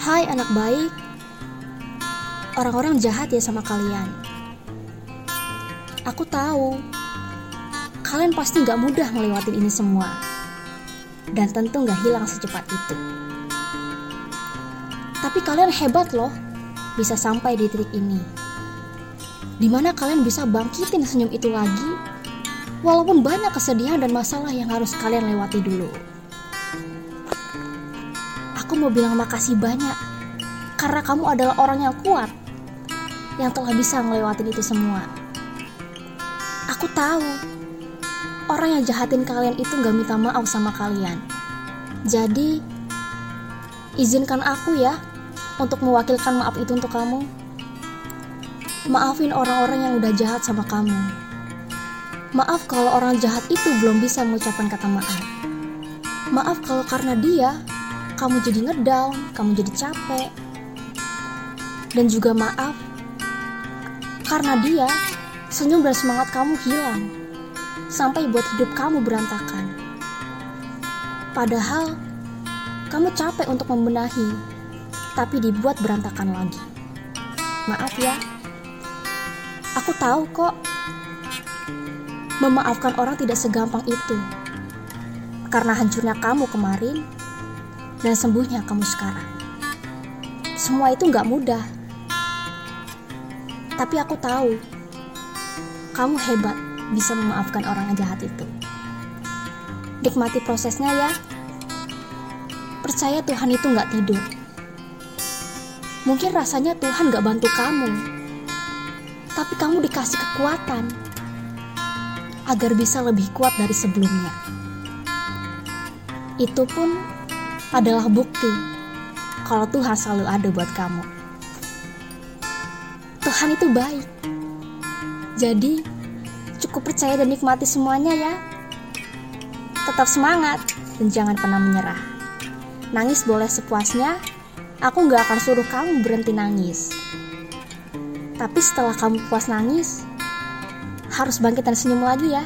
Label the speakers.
Speaker 1: Hai anak baik, orang-orang jahat ya sama kalian. Aku tahu, kalian pasti gak mudah melewati ini semua. Dan tentu gak hilang secepat itu. Tapi kalian hebat loh, bisa sampai di titik ini. Di mana kalian bisa bangkitin senyum itu lagi, walaupun banyak kesedihan dan masalah yang harus kalian lewati dulu. Aku mau bilang makasih banyak, karena kamu adalah orang yang kuat, yang telah bisa ngelewatin itu semua. Aku tahu, orang yang jahatin kalian itu gak minta maaf sama kalian. Jadi, izinkan aku ya untuk mewakilkan maaf itu untuk kamu. Maafin orang-orang yang udah jahat sama kamu. Maaf kalau orang jahat itu belum bisa mengucapkan kata maaf. Maaf kalau karena dia, kamu jadi ngedown, kamu jadi capek. Dan juga maaf karena dia, senyum dan semangat kamu hilang. Sampai buat hidup kamu berantakan. Padahal, kamu capek untuk membenahi, tapi dibuat berantakan lagi. Maaf ya. Aku tahu kok Memaafkan orang tidak segampang itu. Karena hancurnya kamu kemarin dan sembuhnya kamu sekarang. Semua itu gak mudah. Tapi aku tahu, kamu hebat bisa memaafkan orang yang jahat itu. Nikmati prosesnya ya. Percaya Tuhan itu gak tidur. Mungkin rasanya Tuhan gak bantu kamu. Tapi kamu dikasih kekuatan agar bisa lebih kuat dari sebelumnya. Itu pun adalah bukti kalau Tuhan selalu ada buat kamu. Tuhan itu baik. Jadi, cukup percaya dan nikmati semuanya ya. Tetap semangat dan jangan pernah menyerah. Nangis boleh sepuasnya, aku gak akan suruh kamu berhenti nangis. Tapi setelah kamu puas nangis, harus bangkit dan senyum lagi ya.